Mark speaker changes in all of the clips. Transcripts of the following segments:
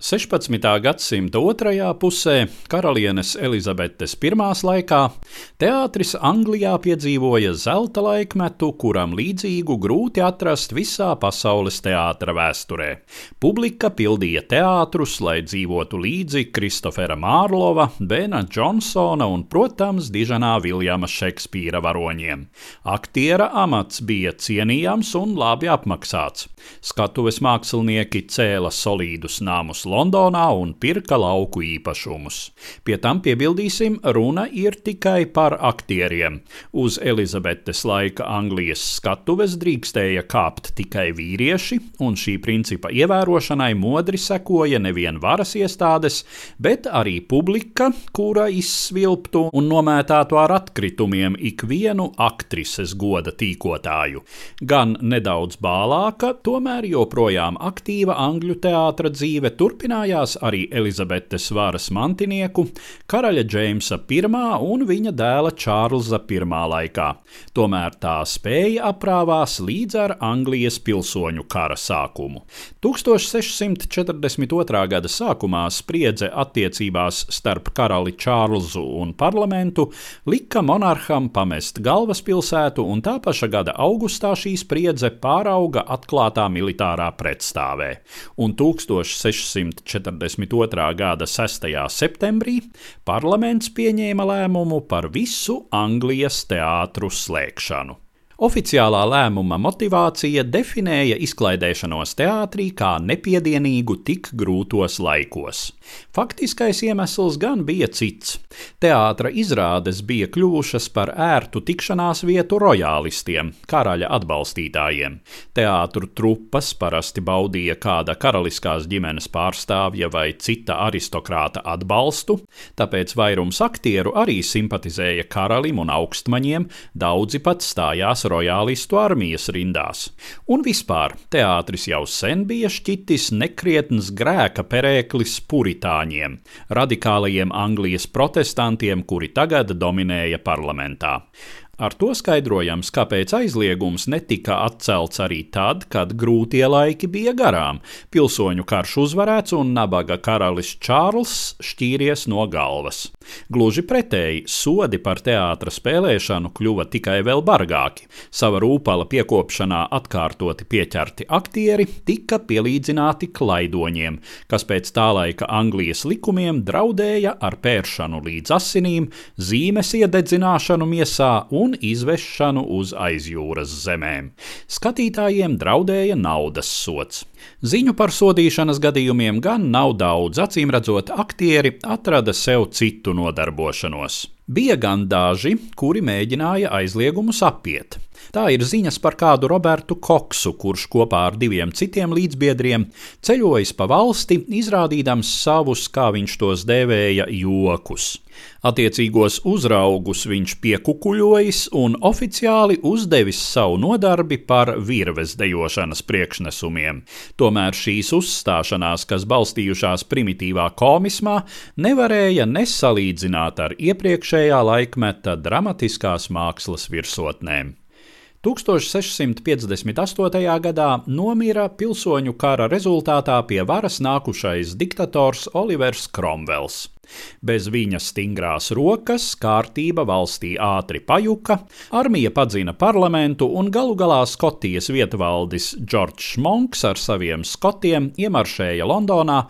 Speaker 1: 16. gadsimta otrajā pusē, karalienes Elizabetes I laikā, teātris Anglijā piedzīvoja zelta laikmetu, kuram līdzīgu grūti atrast visā pasaules teātra vēsturē. Publika pildīja teātrus, lai dzīvotu līdzi Kristofera Mārlova, Bena Džonsona un, protams, Dižanā Viljama Šekspīra varoņiem. Aktiera amats bija cienījams un labi apmaksāts. Skatuves mākslinieki cēla solīdus namus Londonā un pirka lauku īpašumus. Pie tam piebildīsim, runa ir tikai par aktieriem. Uz Elizabetes laika Anglijas skatuves drīkstēja kāpt tikai vīrieši, un šī principa ievērošanai modri sekoja nevien varas iestādes, bet arī publika, kura izsvilptu un nomētātu ar atkritumiem ikvienu aktrises goda tīkotāju. Gan nedaudz bālāka, tomēr joprojām aktīva angļu teātra dzīve turpinājās turpinājās arī Elizabetes varas mantinieku, karaļa Džeimsa I un viņa dēla Čārlza I laikā. Tomēr tā spēja aprāvās līdz ar Anglijas pilsoņu kara sākumu. 1642. gada sākumā spriedze attiecībās starp karali Čārlzu un parlamentu lika monarham pamest galvaspilsētu, un tā paša gada augustā šī spriedze pārauga atklātā militārā pretstāvē. Un 1600 1942. gada 6. septembrī parlaments pieņēma lēmumu par visu Anglijas teātru slēgšanu. Oficiālā lēmuma motivācija definēja izklaidēšanos teātrī kā nepiedienīgu tik grūtos laikos. Faktiskais iemesls gan bija cits. Teātra izrādes bija kļuvušas par ērtu tikšanās vietu rojālistiem, karaļa atbalstītājiem. Teātru trupas parasti baudīja kāda karaliskās ģimenes pārstāvja vai cita aristokrāta atbalstu, tāpēc vairums aktieru arī simpatizēja karalim un augstmaņiem, daudzi pat stājās rojālistu armijas rindās. Un vispār teātris jau sen bija šķitis nekrietns grēka perēklis puritāņiem, radikālajiem Anglijas protestantiem, kuri tagad dominēja parlamentā. Ar to skaidrojams, kāpēc aizliegums netika atcelts arī tad, kad grūtie laiki bija garām, pilsoņu karš uzvarēts un nabaga karalis Čārls šķīries no galvas. Gluži pretēji, sodi par teātra spēlēšanu kļuva tikai vēl bargāki. Sava rūpala piekopšanā atkārtoti pieķerti aktieri tika pielīdzināti klaidoņiem, kas pēc tā laika Anglijas likumiem draudēja ar pēršanu līdz asinīm, zīmes iededzināšanu miesā un un izvešanu uz aizjūras zemēm. Skatītājiem draudēja naudas sots. Ziņu par sodīšanas gadījumiem gan nav daudz, acīm redzot, aktieri atrada sev citu nodarbošanos. Bija gan daži, kuri mēģināja aizliegumus apiet. Tā ir ziņas par kādu Robertu Koksu, kurš kopā ar diviem citiem līdzbiedriem ceļojis pa valsti, izrādīdams savus, kā viņš tos dēvēja, jokus. Attiecīgos uzraugus viņš piekukuļojis un oficiāli uzdevis savu nodarbi par virves dejošanas priekšnesumiem. Tomēr šīs uzstāšanās, kas balstījušās primitīvā komismā, nevarēja nesalīdzināt ar iepriekšējā laikmeta dramatiskās mākslas virsotnēm. 1658. gadā nomira pilsoņu kara rezultātā pie varas nākušais diktators Olivers Kromvels. Bez viņa stingrās rokas kārtība valstī ātri pajuka, armija padzina parlamentu un galu galā Skotijas vietvaldis Džordžs Monks ar saviem skotiem iemaršēja Londonā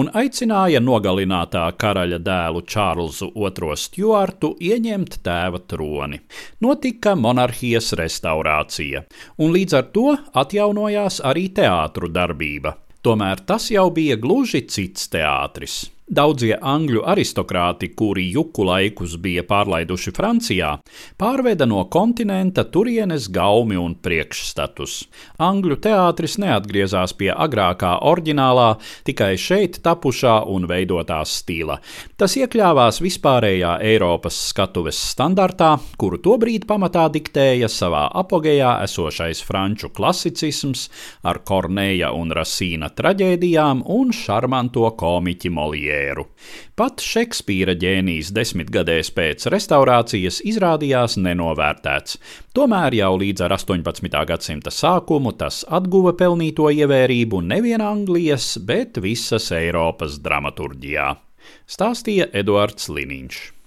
Speaker 1: un aicināja nogalinātā karaļa dēlu Čārlzu II Stjuartu ieņemt tēva troni. Notika monarhijas restaurācija, un līdz ar to atjaunojās arī teātru darbība. Tomēr tas jau bija gluži cits teātris. Daudzie angļu aristokrāti, kuri juku laikus bija pārlaiduši Francijā, pārveda no kontinenta turienes gaumi un priekšstatus. Angļu teātris neatgriezās pie agrākā oriģinālā, tikai šeit tapušā un veidotā stila. Tas iekļāvās vispārējā Eiropas skatuves standartā, kuru tobrīd pamatā diktēja savā apogejā esošais franču klasicisms ar Korneja un Rasīna traģēdijām un šarmanto komiķi Moliē. Moliēru. Pat Šekspīra ģēnijs desmitgadēs pēc restaurācijas izrādījās nenovērtēts. Tomēr jau līdz ar 18. gadsimta sākumu tas atguva pelnīto ievērību nevien Anglijas, bet visas Eiropas dramaturģijā. Stāstīja Eduards Liniņš.